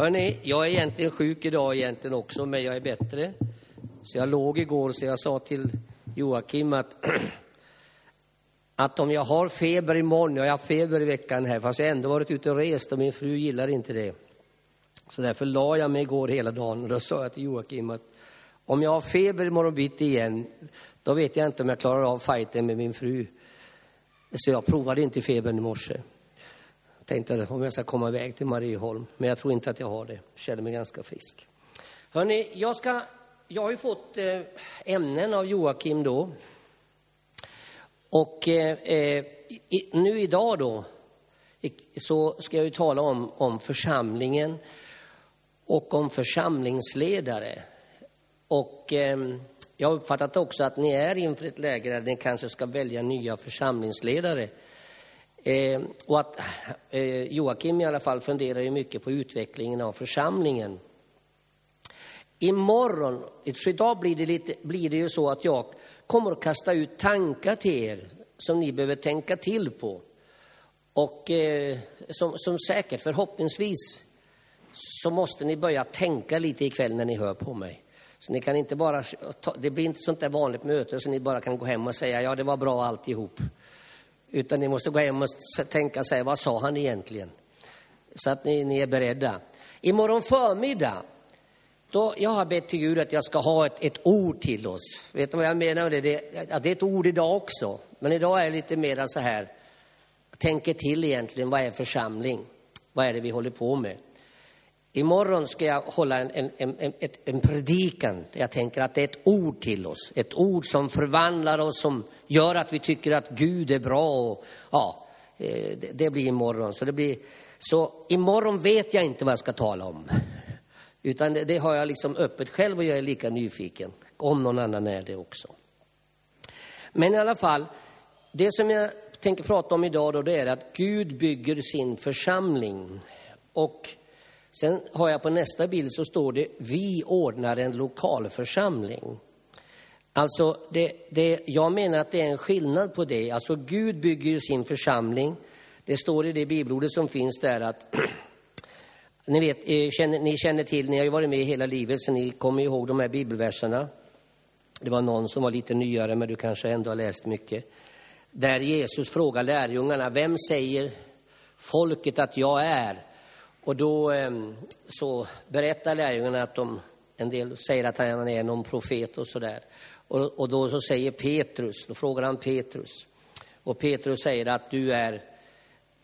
Hörrni, jag är egentligen sjuk idag egentligen också, men jag är bättre. Så jag låg igår, så jag sa till Joakim att, att om jag har feber imorgon, jag har haft feber i veckan här, fast jag ändå varit ute och rest och min fru gillar inte det. Så därför la jag mig igår hela dagen och då sa jag till Joakim att om jag har feber imorgon bitti igen, då vet jag inte om jag klarar av fighten med min fru. Så jag provade inte febern i morse. Tänkte om jag ska komma iväg till Marieholm, men jag tror inte att jag har det. Jag känner mig ganska frisk. Hörrni, jag, ska, jag har ju fått eh, ämnen av Joakim då. Och eh, eh nu idag då, så ska jag ju tala om, om församlingen och om församlingsledare. Och eh, jag har uppfattat också att ni är inför ett läge där ni kanske ska välja nya församlingsledare. Eh, och att eh, Joakim i alla fall funderar ju mycket på utvecklingen av församlingen. Imorgon, så idag blir det, lite, blir det ju så att jag kommer att kasta ut tankar till er som ni behöver tänka till på. Och eh, som, som säkert, förhoppningsvis, så måste ni börja tänka lite ikväll när ni hör på mig. Så ni kan inte bara, det blir inte sånt där vanligt möte så ni bara kan gå hem och säga ja det var bra alltihop. Utan ni måste gå hem och tänka sig, vad sa han egentligen? Så att ni, ni är beredda. Imorgon förmiddag, då jag har bett till Gud att jag ska ha ett, ett ord till oss. Vet ni vad jag menar med det? Det, ja, det är ett ord idag också. Men idag är det lite mera så här, tänker till egentligen, vad är församling? Vad är det vi håller på med? Imorgon ska jag hålla en, en, en, en, en predikan jag tänker att det är ett ord till oss. Ett ord som förvandlar oss, som gör att vi tycker att Gud är bra. Och, ja, eh, det, det blir imorgon. Så, det blir, så imorgon vet jag inte vad jag ska tala om. Utan det, det har jag liksom öppet själv och jag är lika nyfiken. Om någon annan är det också. Men i alla fall, det som jag tänker prata om idag då, det är att Gud bygger sin församling. Och Sen har jag på nästa bild så står det vi ordnar en lokalförsamling. Alltså, det, det, jag menar att det är en skillnad på det. Alltså, Gud bygger ju sin församling. Det står i det bibelordet som finns där att ni, vet, eh, känner, ni känner till, ni har ju varit med hela livet så ni kommer ihåg de här bibelverserna. Det var någon som var lite nyare, men du kanske ändå har läst mycket. Där Jesus frågar lärjungarna, vem säger folket att jag är? Och då ehm, så berättar lärjungarna att de, en del säger att han är någon profet och sådär. Och, och då så säger Petrus, då frågar han Petrus. Och Petrus säger att du är,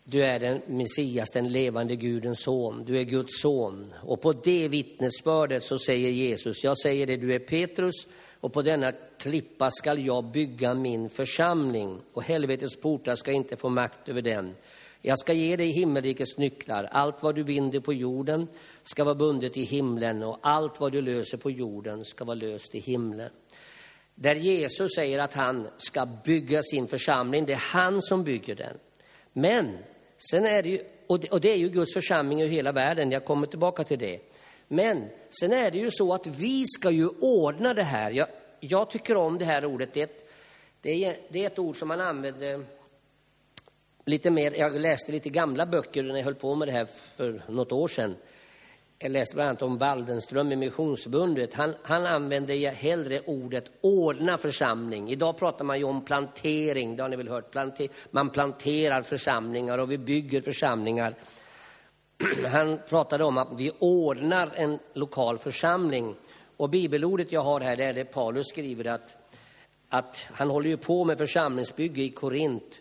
du är den Messias, den levande Gudens son. Du är Guds son. Och på det vittnesbördet så säger Jesus, jag säger det, du är Petrus och på denna klippa skall jag bygga min församling och helvetets portar ska inte få makt över den. Jag ska ge dig himmelrikets nycklar. Allt vad du binder på jorden ska vara bundet i himlen och allt vad du löser på jorden ska vara löst i himlen. Där Jesus säger att han ska bygga sin församling, det är han som bygger den. Men sen är det ju, och det är ju Guds församling i hela världen, jag kommer tillbaka till det. Men sen är det ju så att vi ska ju ordna det här. Jag, jag tycker om det här ordet, det är, ett, det, är, det är ett ord som man använder lite mer, jag läste lite gamla böcker när jag höll på med det här för något år sedan. Jag läste bland annat om Waldenström i Missionsförbundet. Han, han använde hellre ordet ordna församling. Idag pratar man ju om plantering, det har ni väl hört. Planter, man planterar församlingar och vi bygger församlingar. Han pratade om att vi ordnar en lokal församling. Och bibelordet jag har här, det är det Paulus skriver att, att han håller ju på med församlingsbygge i Korint.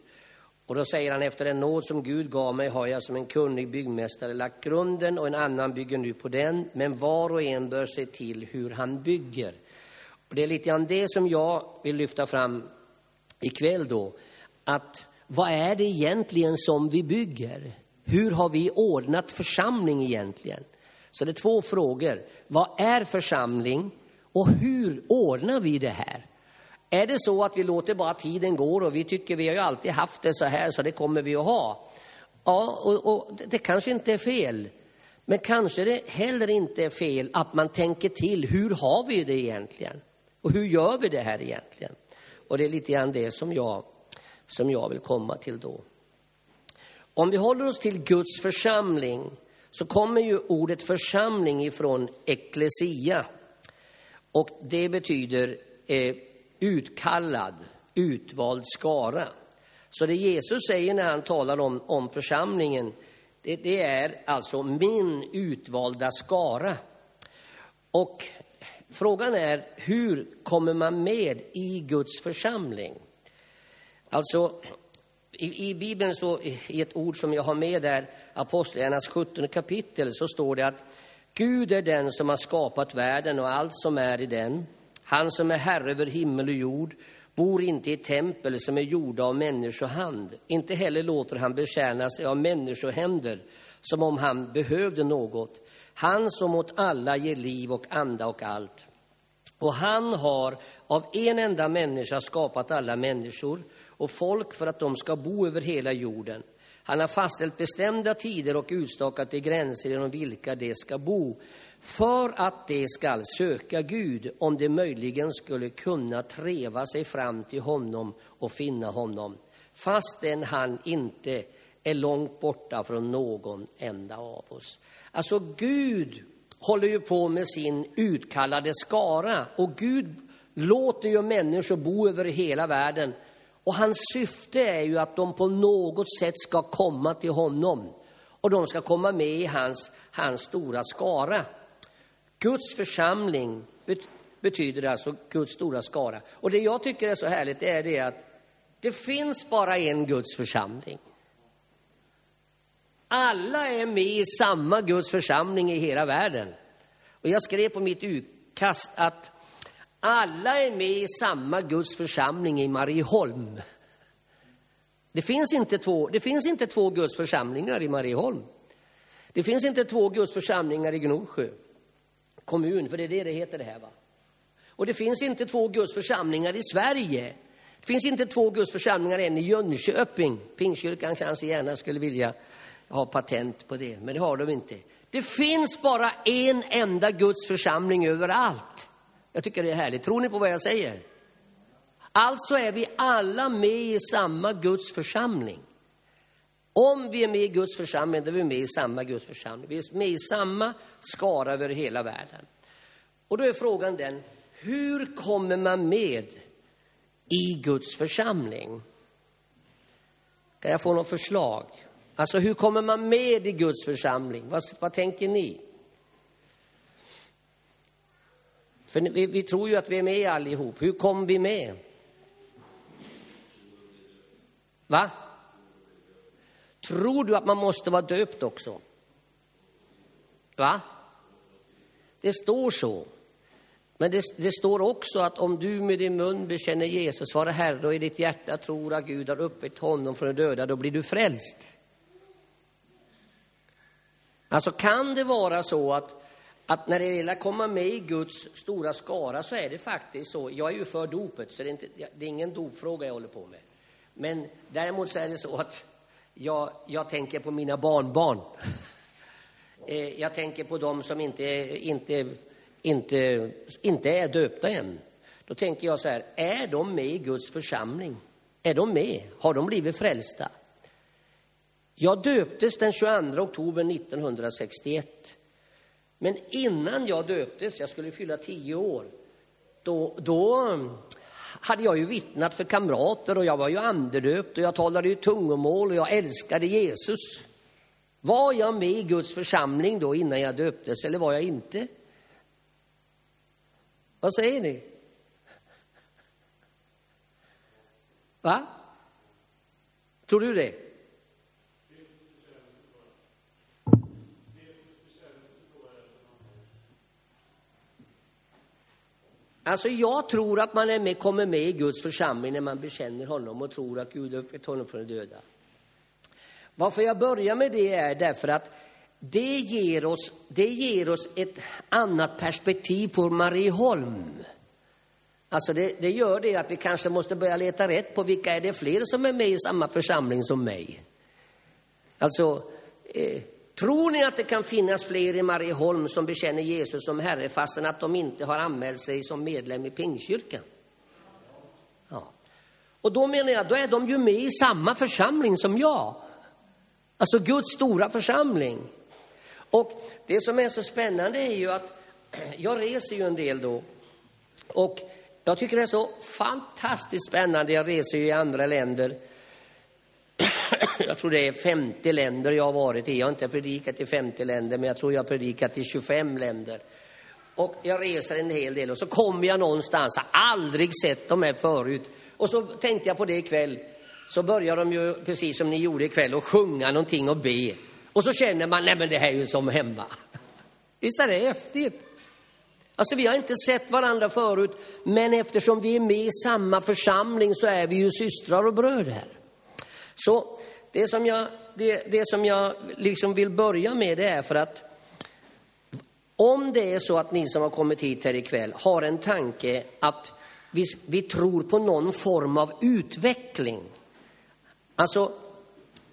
Och då säger han, efter den nåd som Gud gav mig har jag som en kunnig byggmästare lagt grunden och en annan bygger nu på den. Men var och en bör se till hur han bygger. Och det är lite grann det som jag vill lyfta fram ikväll då. Att vad är det egentligen som vi bygger? Hur har vi ordnat församling egentligen? Så det är två frågor. Vad är församling och hur ordnar vi det här? Är det så att vi låter bara tiden gå och vi tycker vi har ju alltid haft det så här så det kommer vi att ha. Ja, och, och det kanske inte är fel. Men kanske det heller inte är fel att man tänker till, hur har vi det egentligen? Och hur gör vi det här egentligen? Och det är lite grann det som jag, som jag vill komma till då. Om vi håller oss till Guds församling så kommer ju ordet församling ifrån eklesia. Och det betyder eh, utkallad, utvald skara. Så det Jesus säger när han talar om, om församlingen, det, det är alltså min utvalda skara. Och frågan är, hur kommer man med i Guds församling? Alltså, i, i Bibeln, så, i ett ord som jag har med där, Apostlagärningarnas 17 kapitel, så står det att Gud är den som har skapat världen och allt som är i den. Han som är herre över himmel och jord bor inte i tempel som är gjorda av människohand. Inte heller låter han betjäna sig av människohänder som om han behövde något. Han som åt alla ger liv och anda och allt. Och han har av en enda människa skapat alla människor och folk för att de ska bo över hela jorden. Han har fastställt bestämda tider och utstakat de gränser genom vilka de ska bo för att de skall söka Gud om de möjligen skulle kunna treva sig fram till honom och finna honom fastän han inte är långt borta från någon enda av oss. Alltså Gud håller ju på med sin utkallade skara och Gud låter ju människor bo över hela världen och hans syfte är ju att de på något sätt ska komma till honom och de ska komma med i hans, hans stora skara. Guds församling betyder alltså Guds stora skara. Och det jag tycker är så härligt är det att det finns bara en Guds församling. Alla är med i samma Guds församling i hela världen. Och jag skrev på mitt utkast att alla är med i samma Guds församling i Marieholm. Det finns inte två, det finns inte två Guds församlingar i Marieholm. Det finns inte två Guds församlingar i Gnosjö kommun, för det är det det heter det här. Va? Och det finns inte två Guds församlingar i Sverige. Det finns inte två Guds församlingar, än i Jönköping. Pingstkyrkan kanske gärna skulle vilja ha patent på det, men det har de inte. Det finns bara en enda Guds församling överallt. Jag tycker det är härligt. Tror ni på vad jag säger? Alltså är vi alla med i samma Guds församling. Om vi är med i Guds församling, då är vi med i samma Guds församling. Vi är med i samma skara över hela världen. Och då är frågan den, hur kommer man med i Guds församling? Kan jag få något förslag? Alltså hur kommer man med i Guds församling? Vad, vad tänker ni? För vi, vi, tror ju att vi är med allihop. Hur kom vi med? Va? Tror du att man måste vara döpt också? Va? Det står så. Men det, det, står också att om du med din mun bekänner Jesus vara Herre och i ditt hjärta tror att Gud har uppväckt honom från de döda, då blir du frälst. Alltså kan det vara så att, att när det gäller att komma med i Guds stora skara så är det faktiskt så, jag är ju för dopet så det är, inte, det är ingen dopfråga jag håller på med. Men däremot så är det så att jag, jag tänker på mina barnbarn. Eh, jag tänker på dem som inte, inte, inte, inte är döpta än. Då tänker jag så här, är de med i Guds församling? Är de med? Har de blivit frälsta? Jag döptes den 22 oktober 1961. Men innan jag döptes, jag skulle fylla tio år, då, då mm, hade jag ju vittnat för kamrater och jag var ju andedöpt och jag talade ju tungomål och jag älskade Jesus. Var jag med i Guds församling då innan jag döptes eller var jag inte? Vad säger ni? Va? Tror du det? Alltså jag tror att man är med, kommer med i Guds församling när man bekänner honom och tror att Gud har upphöjt honom från de döda. Varför jag börjar med det är därför att det ger oss, det ger oss ett annat perspektiv på Marieholm. Alltså det, det, gör det att vi kanske måste börja leta rätt på vilka är det fler som är med i samma församling som mig. Alltså, eh, Tror ni att det kan finnas fler i Marieholm som bekänner Jesus som Herre fastän att de inte har anmält sig som medlem i Pingstkyrkan? Ja. Och då menar jag, då är de ju med i samma församling som jag. Alltså Guds stora församling. Och det som är så spännande är ju att jag reser ju en del då. Och jag tycker det är så fantastiskt spännande. Jag reser ju i andra länder. Jag tror det är 50 länder jag har varit i. Jag har inte predikat i 50 länder, men jag tror jag har predikat i 25 länder. Och jag reser en hel del och så kommer jag någonstans, har aldrig sett dem här förut. Och så tänkte jag på det ikväll, så börjar de ju, precis som ni gjorde ikväll, att sjunga någonting och be. Och så känner man, nej men det här är ju som hemma. Visst är det häftigt? Alltså vi har inte sett varandra förut, men eftersom vi är med i samma församling så är vi ju systrar och bröder. Så det som jag, det, det som jag liksom vill börja med det är för att om det är så att ni som har kommit hit här ikväll har en tanke att vi, vi tror på någon form av utveckling. Alltså,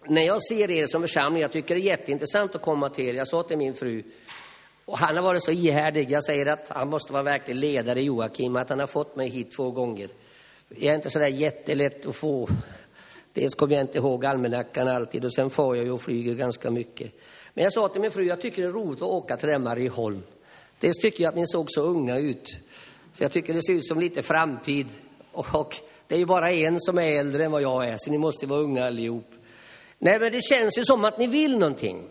när jag ser er som församling, jag tycker det är jätteintressant att komma till er. Jag sa till min fru, och han har varit så ihärdig, jag säger att han måste vara verklig ledare Joakim, att han har fått mig hit två gånger. Jag är inte så där jättelätt att få. Dels kommer jag inte ihåg almanackan alltid och sen får jag ju och flyger ganska mycket. Men jag sa till min fru, jag tycker det är roligt att åka till den Marieholm. Dels tycker jag att ni såg så unga ut. Så jag tycker det ser ut som lite framtid. Och det är ju bara en som är äldre än vad jag är, så ni måste vara unga allihop. Nej, men det känns ju som att ni vill någonting.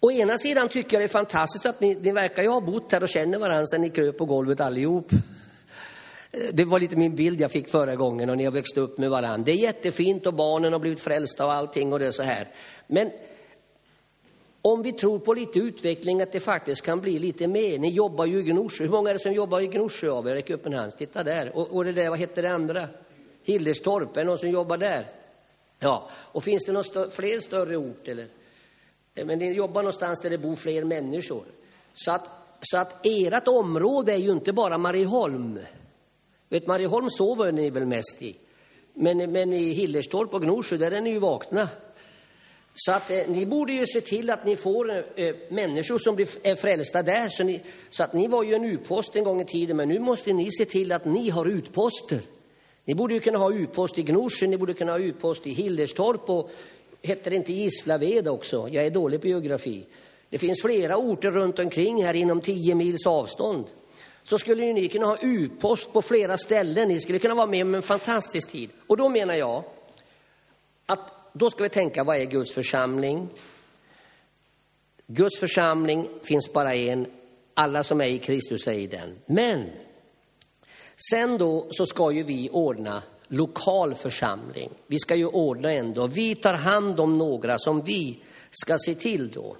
Å ena sidan tycker jag det är fantastiskt att ni, ni verkar ju ha bott här och känner varandra sen ni kröp på golvet allihop. Eh, det var lite min bild jag fick förra gången och ni har växt upp med varandra. Det är jättefint och barnen har blivit frälsta och allting och det är så här. Men om vi tror på lite utveckling, att det faktiskt kan bli lite mer. Ni jobbar ju i Gnosjö. Hur många är det som jobbar i Gnosjö av er? Räck upp en hand. Titta där. Och, och det där, vad hette det andra? Hillerstorp, är det någon som jobbar där? Ja, och finns det någon stö fler större ort eller? Eh, men ni jobbar någonstans där det bor fler människor. Så att, så att ert område är ju inte bara Marieholm. Vet, Marieholm sover ni väl mest i. Men, men i Hillerstorp och Gnosjö, där är ni ju vakna. Så att eh, ni borde ju se till att ni får eh, eh människor som blir är frälsta där. Så, ni, så, att ni var ju en utpost en gång i tiden, men nu måste ni se till att ni har utposter. Ni borde ju kunna ha utpost i Gnosjö, ni borde kunna ha utpost i Hillerstorp och hette det inte Gislaved också? Jag är dålig på geografi. Det finns flera orter runt omkring här inom tio mils avstånd. Så skulle ju ni kunna ha utpost på flera ställen. Ni skulle kunna vara med om en fantastisk tid. Och då menar jag att då ska vi tänka, vad är Guds församling? Guds församling finns bara en. Alla som är i Kristus är i den. Men sen då så ska ju vi ordna lokal församling. Vi ska ju ordna ändå. Vi tar hand om några som vi ska se till då.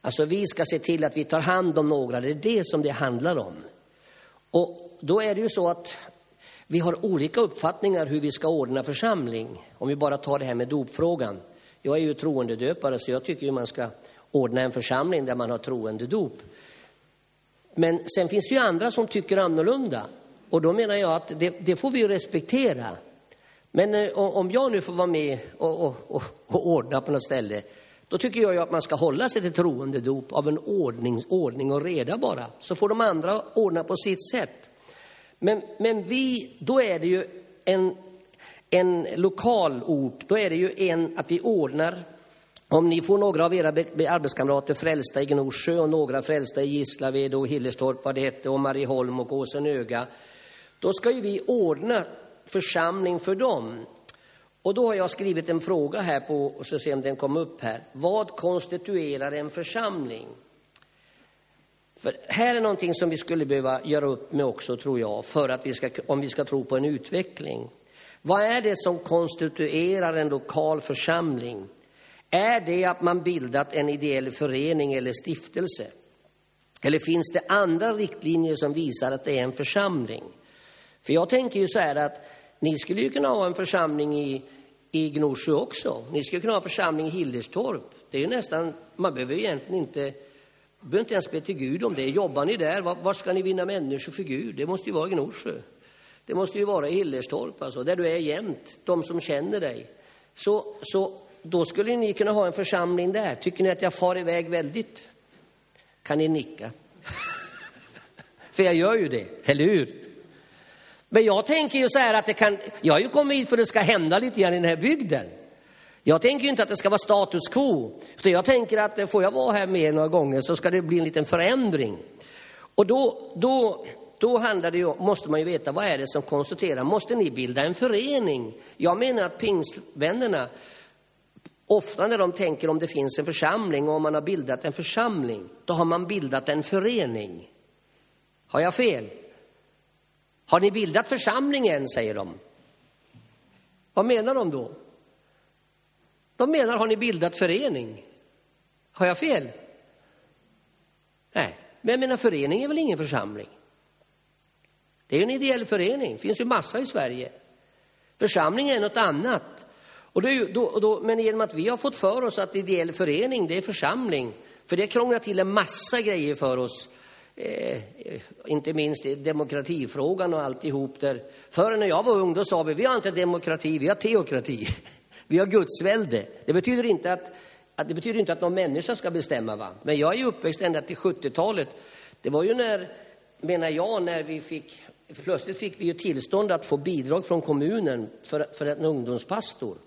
Alltså vi ska se till att vi tar hand om några, det är det som det handlar om. Och då är det ju så att vi har olika uppfattningar hur vi ska ordna församling. Om vi bara tar det här med dopfrågan. Jag är ju troendedöpare så jag tycker ju man ska ordna en församling där man har troendedop. Men sen finns det ju andra som tycker annorlunda. Och då menar jag att det, det får vi respektera. Men eh, om jag nu får vara med och, och, och, och, ordna på något ställe, då tycker jag ju att man ska hålla sig till troendedop av en ordning, ordning och reda bara. Så får de andra ordna på sitt sätt. Men, men vi, då är det ju en, en lokal ort, då är det ju en att vi ordnar om ni får några av era arbetskamrater frälsta i Gnosjö och några frälsta i Gislaved och Hillerstorp, vad det hette, och Marieholm och Åsenöga, då ska ju vi ordna församling för dem. Och då har jag skrivit en fråga här på, så se om den kom upp här. Vad konstituerar en församling? För här är någonting som vi skulle behöva göra upp med också, tror jag, för att vi ska, om vi ska tro på en utveckling. Vad är det som konstituerar en lokal församling? Är det att man bildat en ideell förening eller stiftelse? Eller finns det andra riktlinjer som visar att det är en församling? För jag tänker ju så här att ni skulle ju kunna ha en församling i, i Gnosjö också. Ni skulle kunna ha en församling i Hillerstorp. Det är ju nästan, man behöver egentligen inte behöver inte ens be till Gud om det. Jobbar ni där, var, var ska ni vinna människor för Gud? Det måste ju vara i Gnosjö. Det måste ju vara i Hillerstorp, alltså, där du är jämt, de som känner dig. Så, så då skulle ni kunna ha en församling där. Tycker ni att jag far iväg väldigt? Kan ni nicka? för jag gör ju det, eller hur? Men jag tänker ju så här att det kan, jag har ju kommit hit för att det ska hända lite grann i den här bygden. Jag tänker ju inte att det ska vara status quo, utan jag tänker att eh, får jag vara här med några gånger så ska det bli en liten förändring. Och då, då, då handlar det ju, måste man ju veta vad är det som konsulterar. Måste ni bilda en förening? Jag menar att pingstvännerna, ofta när de tänker om det finns en församling och om man har bildat en församling, då har man bildat en förening. Har jag fel? Har ni bildat församlingen, säger de. Vad menar de då? De menar, har ni bildat förening? Har jag fel? Nej, men jag menar förening är väl ingen församling? Det är en ideell förening, det finns ju massa i Sverige. Församling är något annat. Och då, då, då, men genom att vi har fått för oss att ideell förening, det är församling, för det krånglar till en massa grejer för oss. Eh, inte minst demokratifrågan och alltihop där. Förr när jag var ung då sa vi, vi har inte demokrati, vi har teokrati. Vi har gudsvälde. Det betyder inte att, att, det betyder inte att någon människa ska bestämma. Va? Men jag är uppväxt ända till 70-talet. Det var ju när, menar jag, när vi fick, plötsligt fick vi ju tillstånd att få bidrag från kommunen för, för en ungdomspastor.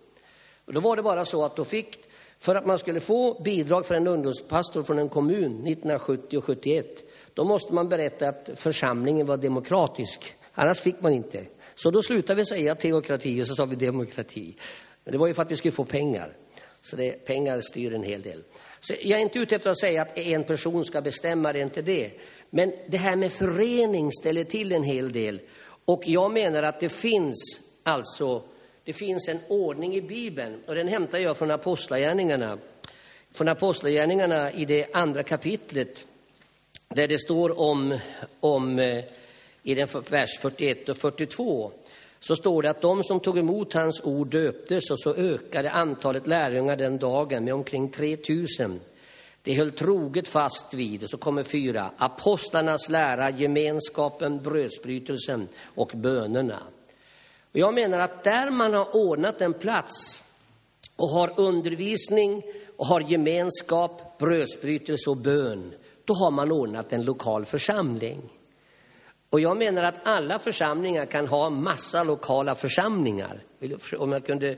Och då var det bara så att då fick, för att man skulle få bidrag för en ungdomspastor från en kommun 1970 och 71, då måste man berätta att församlingen var demokratisk. Annars fick man inte. Så då slutade vi säga teokrati och så sa vi demokrati. Men det var ju för att vi skulle få pengar. Så det, pengar styr en hel del. Så jag är inte ute efter att säga att en person ska bestämma, det är inte det. Men det här med förening ställer till en hel del. Och jag menar att det finns alltså, det finns en ordning i Bibeln och den hämtar jag från Apostlagärningarna. Från Apostlagärningarna i det andra kapitlet där det står om, om eh, i den vers 41 och 42 så står det att de som tog emot hans ord döptes och så ökade antalet lärjungar den dagen med omkring 3000. De höll troget fast vid, och så kommer fyra, apostlarnas lära, gemenskapen, brödsbrytelsen och bönerna. Och jag menar att där man har ordnat en plats och har undervisning och har gemenskap, brödsbrytelse och bön, då har man ordnat en lokal församling. Och jag menar att alla församlingar kan ha massa lokala församlingar. Om jag kunde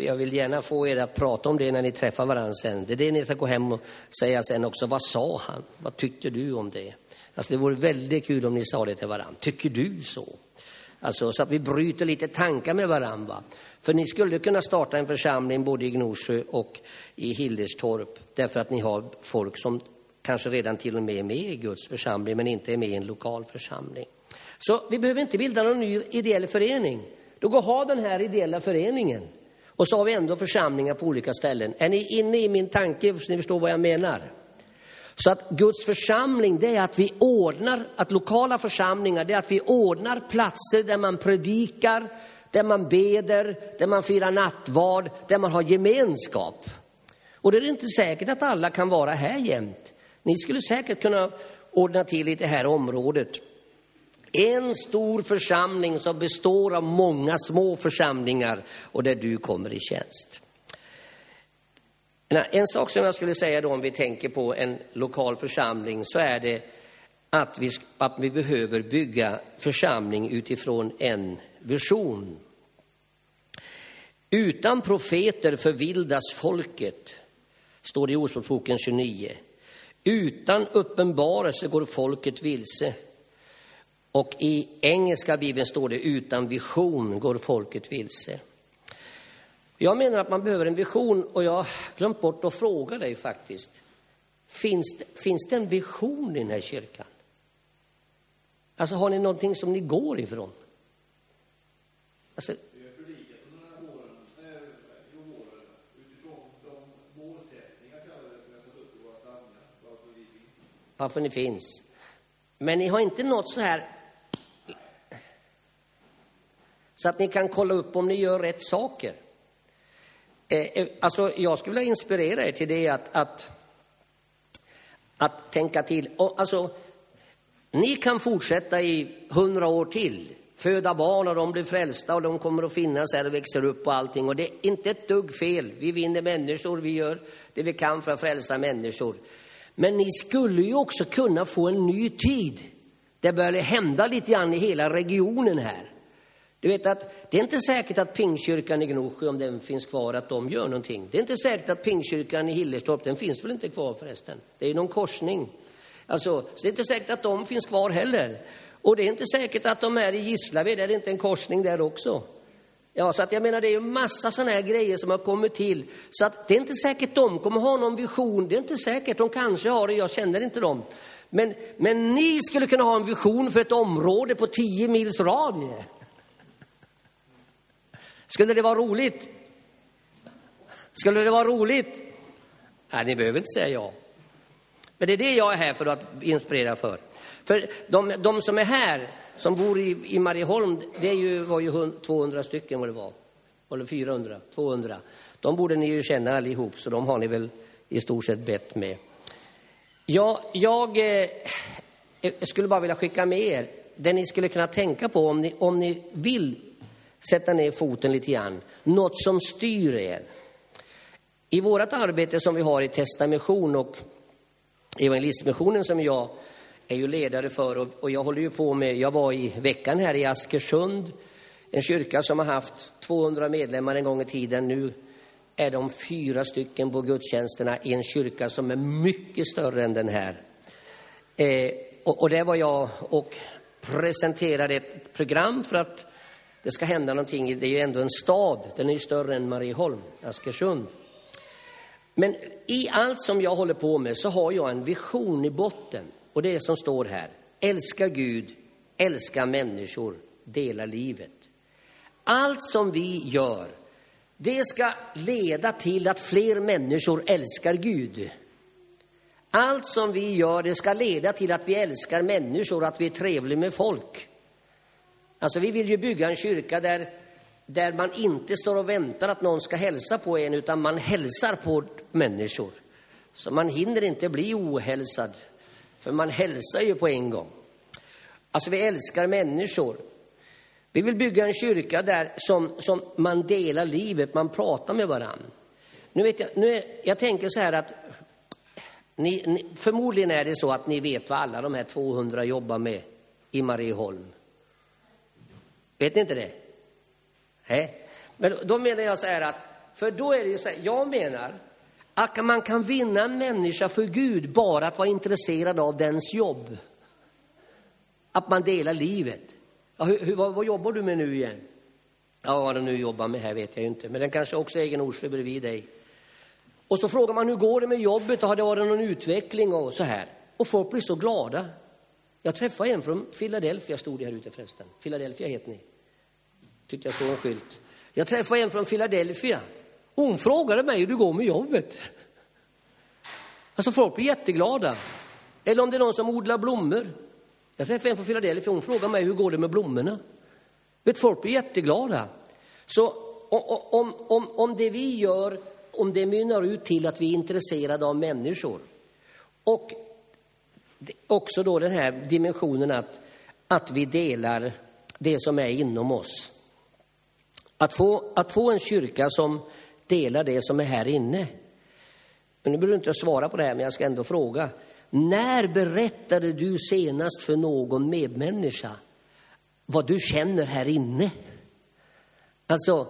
jag vill gärna få er att prata om det när ni träffar varandra sen. Det är det ni ska gå hem och säga sen också. Vad sa han? Vad tyckte du om det? Alltså det vore väldigt kul om ni sa det till varandra. Tycker du så? Alltså så att vi bryter lite tankar med varandra. För ni skulle kunna starta en församling både i Gnosjö och i Hillerstorp. Därför att ni har folk som kanske redan till och med är med i Guds församling men inte är med i en lokal församling. Så vi behöver inte bilda någon ny ideell förening. Då går ha den här ideella föreningen. Och så har vi ändå församlingar på olika ställen. Är ni inne i min tanke så ni förstår vad jag menar? Så att Guds församling, det är att vi ordnar, att lokala församlingar, det är att vi ordnar platser där man predikar, där man beder, där man firar nattvard, där man har gemenskap. Och det är inte säkert att alla kan vara här jämt. Ni skulle säkert kunna ordna till i det här området. En stor församling som består av många små församlingar och där du kommer i tjänst. En sak som jag skulle säga då om vi tänker på en lokal församling så är det att vi, att vi behöver bygga församling utifrån en vision. Utan profeter förvildas folket, står det i Ordspråksboken 29. Utan uppenbarelse går folket vilse. Och i engelska bibeln står det utan vision går folket vilse. Jag menar att man behöver en vision och jag har glömt bort att fråga dig faktiskt. Finns det, finns det en vision i den här kyrkan? Alltså har ni någonting som ni går ifrån? Alltså, varför ni finns. Men ni har inte nått så här så att ni kan kolla upp om ni gör rätt saker. Eh, eh alltså, jag skulle vilja inspirera er till det att, att, att tänka till. Alltså, ni kan fortsätta i hundra år till, föda barn och de blir frälsta och de kommer att finnas här och växer upp och allting. Och det är inte ett dugg fel. Vi vinner människor, vi gör det vi kan för att frälsa människor. Men ni skulle ju också kunna få en ny tid. Det börjar hända lite grann i hela regionen här. Du vet att det är inte säkert att Pingkyrkan i Gnosjö, om den finns kvar, att de gör någonting. Det är inte säkert att Pingkyrkan i Hillerstorp, den finns väl inte kvar förresten. Det är någon korsning. Alltså, så det är inte säkert att de finns kvar heller. Och det är inte säkert att de är i Gislaved, är det inte en korsning där också? Ja, så att jag menar det är ju massa sådana här grejer som har kommit till. Så att det är inte säkert de kommer ha någon vision, det är inte säkert, de kanske har det, jag känner inte dem. Men, men ni skulle kunna ha en vision för ett område på 10 mils radie. Skulle det vara roligt? Skulle det vara roligt? Nej, ni behöver inte säga ja. Men det är det jag är här för att inspirera för. För de, de som är här, som bor i, i Marieholm, det är ju, var ju 200 stycken vad det var. Eller 400, 200. De borde ni ju känna allihop, så de har ni väl i stort sett bett med. Ja, jag eh, eh skulle bara vilja skicka med er det ni skulle kunna tänka på om ni, om ni vill sätta ner foten lite grann. Något som styr er. I vårt arbete som vi har i Testamission och Evangelistmissionen som jag är ju ledare för och, och jag håller ju på med, jag var i veckan här i Askersund, en kyrka som har haft 200 medlemmar en gång i tiden. Nu är de fyra stycken på gudstjänsterna i en kyrka som är mycket större än den här. Eh, och, och där var jag och presenterade ett program för att det ska hända någonting. Det är ju ändå en stad, den är ju större än Marieholm, Askersund. Men i allt som jag håller på med så har jag en vision i botten. Och det som står här. Älska Gud, älska människor, dela livet. Allt som vi gör, det ska leda till att fler människor älskar Gud. Allt som vi gör, det ska leda till att vi älskar människor, att vi är trevliga med folk. Alltså vi vill ju bygga en kyrka där, där man inte står och väntar att någon ska hälsa på en, utan man hälsar på människor. Så man hinner inte bli ohälsad, för man hälsar ju på en gång. Alltså vi älskar människor. Vi vill bygga en kyrka där som, som man delar livet, man pratar med varandra. Nu vet jag, nu är, jag tänker så här att ni, ni, förmodligen är det så att ni vet vad alla de här 200 jobbar med i Marieholm. Vet ni inte det? Nej. Men då menar jag så här att, för då är det ju så här, jag menar att man kan vinna en människa för Gud bara att vara intresserad av dens jobb. Att man delar livet. Ja, hur, vad, vad, jobbar du med nu igen? Ja, vad du nu jobbar med här vet jag inte, men den kanske också egen Norsjö bredvid dig. Och så frågar man hur går det med jobbet och har det varit någon utveckling och så här. Och folk blir så glada. Jag träffade en från Philadelphia, stod det här ute förresten. Philadelphia heter ni. Tyckte jag såg en skylt. Jag träffade en från Philadelphia. Hon frågade mig hur det går med jobbet. Alltså folk blir jätteglada. Eller om det är någon som odlar blommor. Jag träffade en från Philadelphia, hon frågade mig hur går det med blommorna. Vet, folk blir jätteglada. Så om, om, om det vi gör, om det mynnar ut till att vi är intresserade av människor och också då den här dimensionen att, att vi delar det som är inom oss. Att få, att få en kyrka som dela det som är här inne. Men nu behöver du inte svara på det här, men jag ska ändå fråga. När berättade du senast för någon medmänniska vad du känner här inne? Alltså,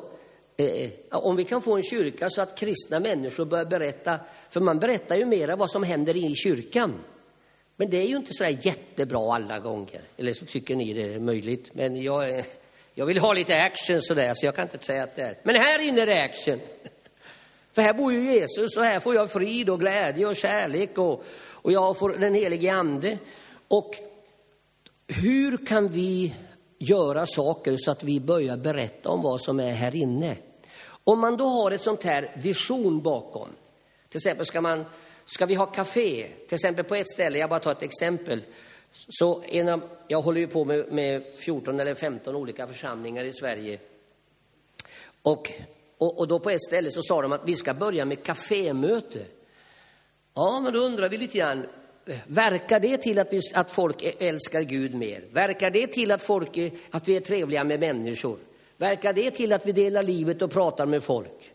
eh, om vi kan få en kyrka så att kristna människor börjar berätta, för man berättar ju mera vad som händer i kyrkan. Men det är ju inte så där jättebra alla gånger. Eller så tycker ni det är möjligt. Men jag, jag vill ha lite action sådär, så jag kan inte säga att det är. Men här inne är det action. För här bor ju Jesus och här får jag frid och glädje och kärlek och, och jag får den helige ande. Och hur kan vi göra saker så att vi börjar berätta om vad som är här inne? Om man då har ett sånt här vision bakom, till exempel ska man Ska vi ha café? Till exempel på ett ställe, jag bara tar ett exempel. Så inom, jag håller ju på med, med 14 eller 15 olika församlingar i Sverige. Och, och, och, då på ett ställe så sa de att vi ska börja med kafémöte. Ja, men då undrar vi lite grann, verkar det till att, vi, att folk älskar Gud mer? Verkar det till att, folk, att vi är trevliga med människor? Verkar det till att vi delar livet och pratar med folk?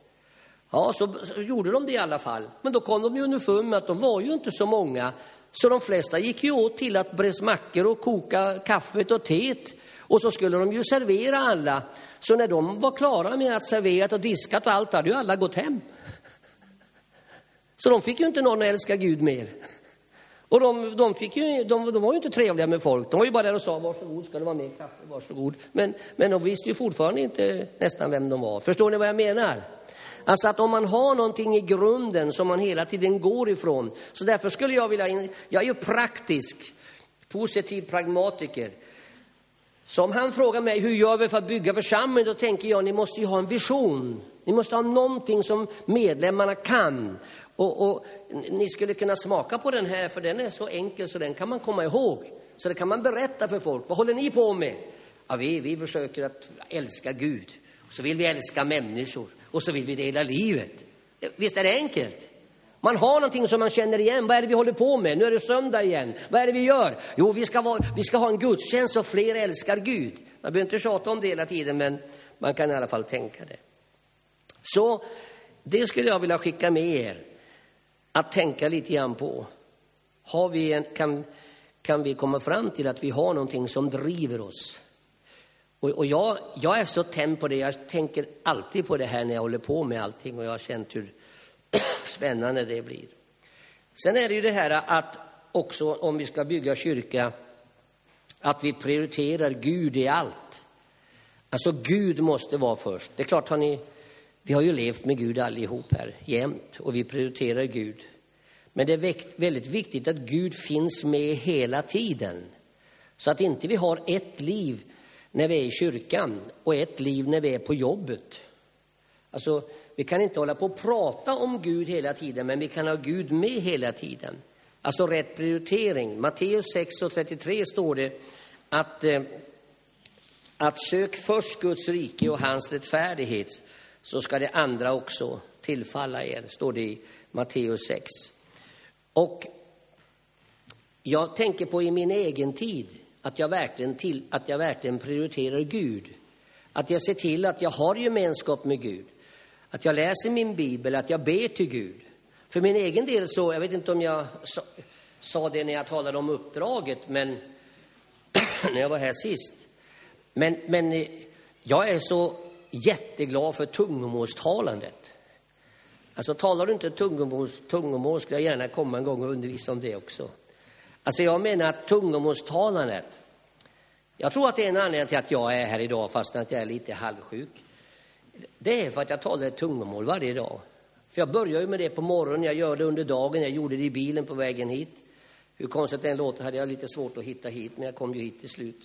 Ja, så, så, gjorde de det i alla fall. Men då kom de ju underfund med att de var ju inte så många så de flesta gick ju åt till att bre mackor och koka kaffet och teet. Och så skulle de ju servera alla. Så när de var klara med att servera och diskat och allt, hade ju alla gått hem. Så de fick ju inte någon att älska Gud mer. Och de, de, fick ju, de, de, var ju inte trevliga med folk. De var ju bara där och sa varsågod, ska det vara mer kaffe, varsågod. Men, men de visste ju fortfarande inte nästan vem de var. Förstår ni vad jag menar? Alltså att om man har någonting i grunden som man hela tiden går ifrån. Så därför skulle jag vilja, jag är ju praktisk, positiv pragmatiker. Så om han frågar mig hur gör vi för att bygga församling, då tänker jag ni måste ju ha en vision. Ni måste ha någonting som medlemmarna kan. Och, och, ni skulle kunna smaka på den här, för den är så enkel så den kan man komma ihåg. Så det kan man berätta för folk. Vad håller ni på med? Ja, vi, vi försöker att älska Gud. Och så vill vi älska människor. Och så vill vi dela livet. Visst är det enkelt? Man har någonting som man känner igen. Vad är det vi håller på med? Nu är det söndag igen. Vad är det vi gör? Jo, vi ska, vara, vi ska ha en gudstjänst så fler älskar Gud. Man behöver inte tjata om det hela tiden, men man kan i alla fall tänka det. Så det skulle jag vilja skicka med er att tänka lite grann på. Har vi en, kan, kan vi komma fram till att vi har någonting som driver oss? Och, och jag, jag, är så tänd på det, jag tänker alltid på det här när jag håller på med allting och jag har känt hur spännande det blir. Sen är det ju det här att också om vi ska bygga kyrka, att vi prioriterar Gud i allt. Alltså Gud måste vara först. Det är klart, har ni vi har ju levt med Gud allihop här jämt och vi prioriterar Gud. Men det är väldigt viktigt att Gud finns med hela tiden. Så att inte vi har ett liv när vi är i kyrkan och ett liv när vi är på jobbet. Alltså, vi kan inte hålla på och prata om Gud hela tiden, men vi kan ha Gud med hela tiden. Alltså rätt prioritering. Matteus 6 och 33 står det att, eh, att sök först Guds rike och hans rättfärdighet så ska det andra också tillfalla er, står det i Matteus 6. Och jag tänker på i min egen tid att jag verkligen, till, att jag verkligen prioriterar Gud. Att jag ser till att jag har gemenskap med Gud. Att jag läser min bibel, att jag ber till Gud. För min egen del så, jag vet inte om jag sa, sa det när jag talade om uppdraget, men när jag var här sist. Men, men eh, jag är så jätteglad för tungomålstalandet. Alltså talar du inte tungomål, tungomål skulle jag gärna komma en gång och undervisa om det också. Alltså jag menar att tungomålstalandet, jag tror att det är en anledning till att jag är här idag fast att jag är lite halvsjuk. Det är för att jag talar ett tungomål varje dag. För jag börjar ju med det på morgonen, jag gör det under dagen, jag gjorde det i bilen på vägen hit. Hur konstigt det än låter hade jag lite svårt att hitta hit, men jag kom ju hit till slut.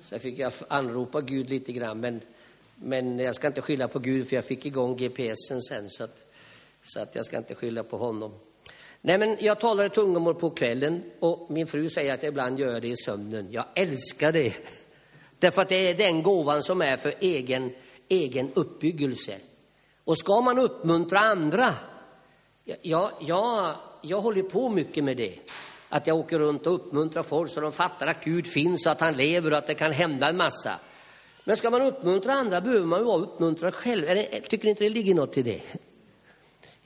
Sen fick jag anropa Gud lite grann, men men jag ska inte skylla på Gud, för jag fick igång GPSen sen, så att, så att jag ska inte skylla på honom. Nej, men jag talar i tungomål på kvällen och min fru säger att jag ibland gör det i sömnen. Jag älskar det. Därför att det är den gåvan som är för egen, egen uppbyggelse. Och ska man uppmuntra andra, ja, jag, jag håller på mycket med det. Att jag åker runt och uppmuntrar folk så de fattar att Gud finns, att han lever och att det kan hända en massa. Men ska man uppmuntra andra behöver man ju vara uppmuntrad själv. Tycker ni inte det ligger något i det?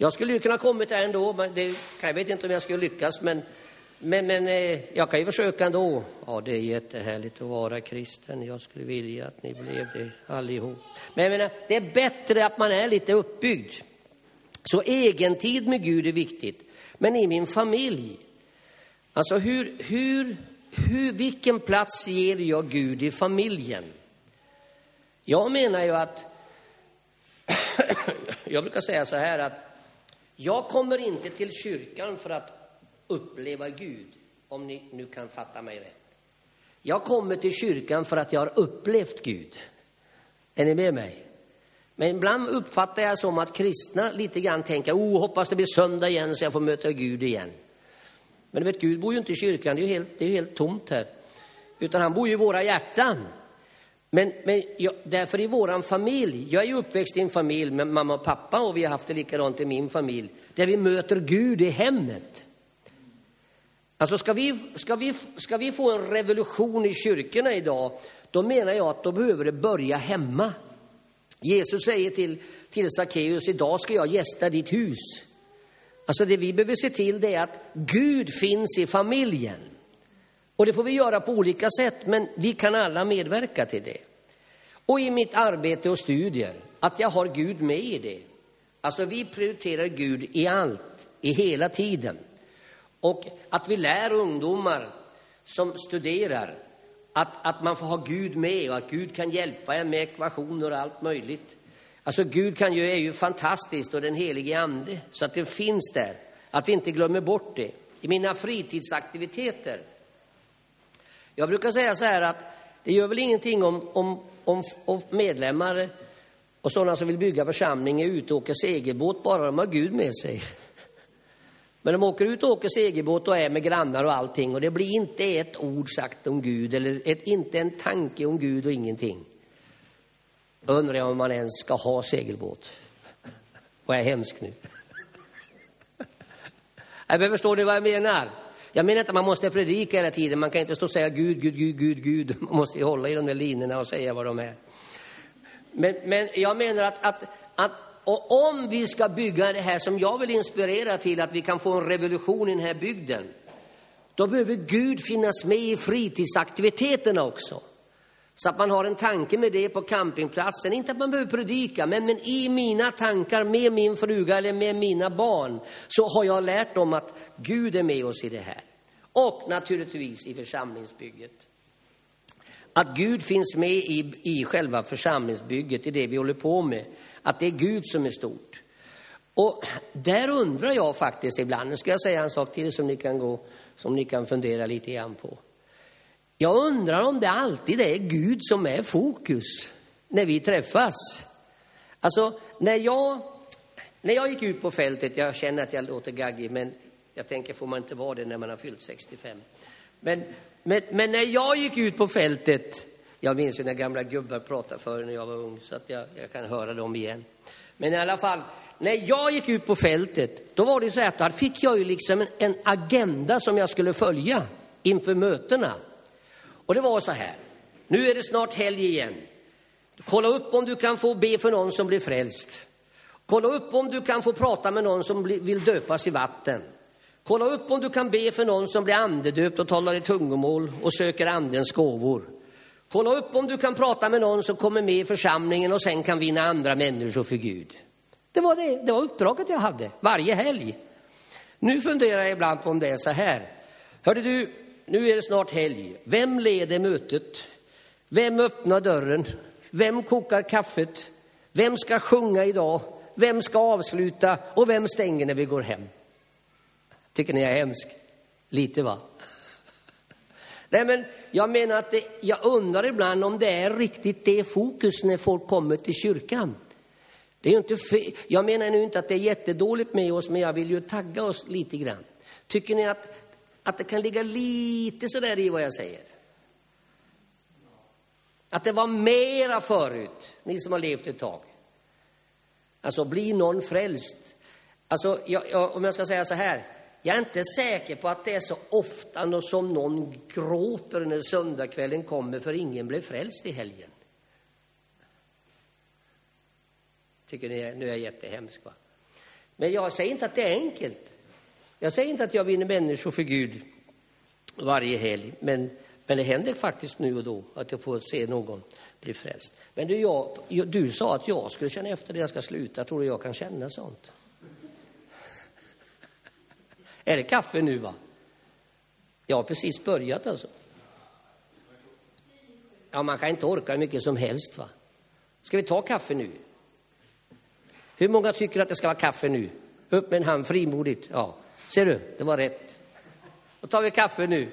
Jag skulle ju kunna kommit där ändå, men det, jag vet inte om jag skulle lyckas, men, men, men eh, jag kan ju försöka ändå. Ja, det är jättehärligt att vara kristen. Jag skulle vilja att ni blev det allihop. Men jag menar, det är bättre att man är lite uppbyggd. Så egentid med Gud är viktigt. Men i min familj, alltså hur, hur, hur, vilken plats ger jag Gud i familjen? Jag menar ju att, jag brukar säga så här att jag kommer inte till kyrkan för att uppleva Gud, om ni nu kan fatta mig rätt. Jag kommer till kyrkan för att jag har upplevt Gud. Är ni med mig? Men ibland uppfattar jag som att kristna lite grann tänker, oh, hoppas det blir söndag igen så jag får möta Gud igen. Men du vet, Gud bor ju inte i kyrkan, det är ju helt, det är helt tomt här. Utan han bor ju i våra hjärtan. Men, men jag, därför i vår familj, jag är ju uppväxt i en familj med mamma och pappa och vi har haft det likadant i min familj, där vi möter Gud i hemmet. Alltså ska vi, ska vi, ska vi få en revolution i kyrkorna idag, då menar jag att då behöver det börja hemma. Jesus säger till, till Sackeus, idag ska jag gästa ditt hus. Alltså det vi behöver se till det är att Gud finns i familjen. Och det får vi göra på olika sätt, men vi kan alla medverka till det. Och i mitt arbete och studier, att jag har Gud med i det. Alltså vi prioriterar Gud i allt, i hela tiden. Och att vi lär ungdomar som studerar att, att man får ha Gud med och att Gud kan hjälpa en med ekvationer och allt möjligt. Alltså Gud kan ju, är ju fantastiskt och den helige ande, så att det finns där. Att vi inte glömmer bort det. I mina fritidsaktiviteter. Jag brukar säga så här att det gör väl ingenting om, om, om, om medlemmar och sådana som vill bygga församling är ute och åker segelbåt bara de har Gud med sig. Men de åker ut och åker segelbåt och är med grannar och allting och det blir inte ett ord sagt om Gud eller ett, inte en tanke om Gud och ingenting. Då undrar jag om man ens ska ha segelbåt. Vad är hemskt nu? Men förstår ni vad jag menar? Jag menar inte att man måste predika hela tiden. Man kan inte stå och säga Gud, Gud, Gud, Gud, Gud. Man måste ju hålla i de där linorna och säga vad de är. Men, men jag menar att, att, att och om vi ska bygga det här som jag vill inspirera till, att vi kan få en revolution i den här bygden, då behöver Gud finnas med i fritidsaktiviteterna också. Så att man har en tanke med det på campingplatsen. Inte att man behöver predika, men, men i mina tankar med min fruga eller med mina barn så har jag lärt dem att Gud är med oss i det här. Och naturligtvis i församlingsbygget. Att Gud finns med i, i själva församlingsbygget, i det vi håller på med. Att det är Gud som är stort. Och där undrar jag faktiskt ibland, nu ska jag säga en sak till som ni kan, gå, som ni kan fundera lite grann på. Jag undrar om det alltid är Gud som är fokus när vi träffas. Alltså, när jag, när jag gick ut på fältet, jag känner att jag låter gaggig, men jag tänker, får man inte vara det när man har fyllt 65? Men, men, men när jag gick ut på fältet, jag minns ju när gamla gubbar pratade förr när jag var ung, så att jag, jag kan höra dem igen. Men i alla fall, när jag gick ut på fältet, då var det så att där fick jag ju liksom en, en agenda som jag skulle följa inför mötena. Och det var så här, nu är det snart helg igen. Kolla upp om du kan få be för någon som blir frälst. Kolla upp om du kan få prata med någon som vill döpas i vatten. Kolla upp om du kan be för någon som blir andedöpt och talar i tungomål och söker andens gåvor. Kolla upp om du kan prata med någon som kommer med i församlingen och sen kan vinna andra människor för Gud. Det var, det, det var uppdraget jag hade varje helg. Nu funderar jag ibland på om det är så här. Hörde du, nu är det snart helg. Vem leder mötet? Vem öppnar dörren? Vem kokar kaffet? Vem ska sjunga idag? Vem ska avsluta? Och vem stänger när vi går hem? Tycker ni jag är hemsk? Lite va? Nej, men jag menar att det, jag undrar ibland om det är riktigt det fokus när folk kommer till kyrkan. Det är inte fe- jag menar nu inte att det är jättedåligt med oss, men jag vill ju tagga oss lite grann. Tycker ni att att det kan ligga lite sådär i vad jag säger. Att det var mera förut, ni som har levt ett tag. Alltså, bli någon frälst. Alltså, jag, jag, om jag ska säga så här, jag är inte säker på att det är så ofta som någon gråter när söndagskvällen kommer för ingen blev frälst i helgen. Tycker ni, nu är jag jättehemsk va? Men jag säger inte att det är enkelt. Jag säger inte att jag vinner människor för Gud varje helg, men, men det händer faktiskt nu och då att jag får se någon bli frälst. Men du, jag, du sa att jag skulle känna efter det jag ska sluta. Tror du jag kan känna sånt? Är det kaffe nu va? Jag har precis börjat alltså. Ja, man kan inte orka hur mycket som helst va? Ska vi ta kaffe nu? Hur många tycker att det ska vara kaffe nu? Upp med en hand frimodigt. Ja, Ser du, det var rätt. Då tar vi kaffe nu.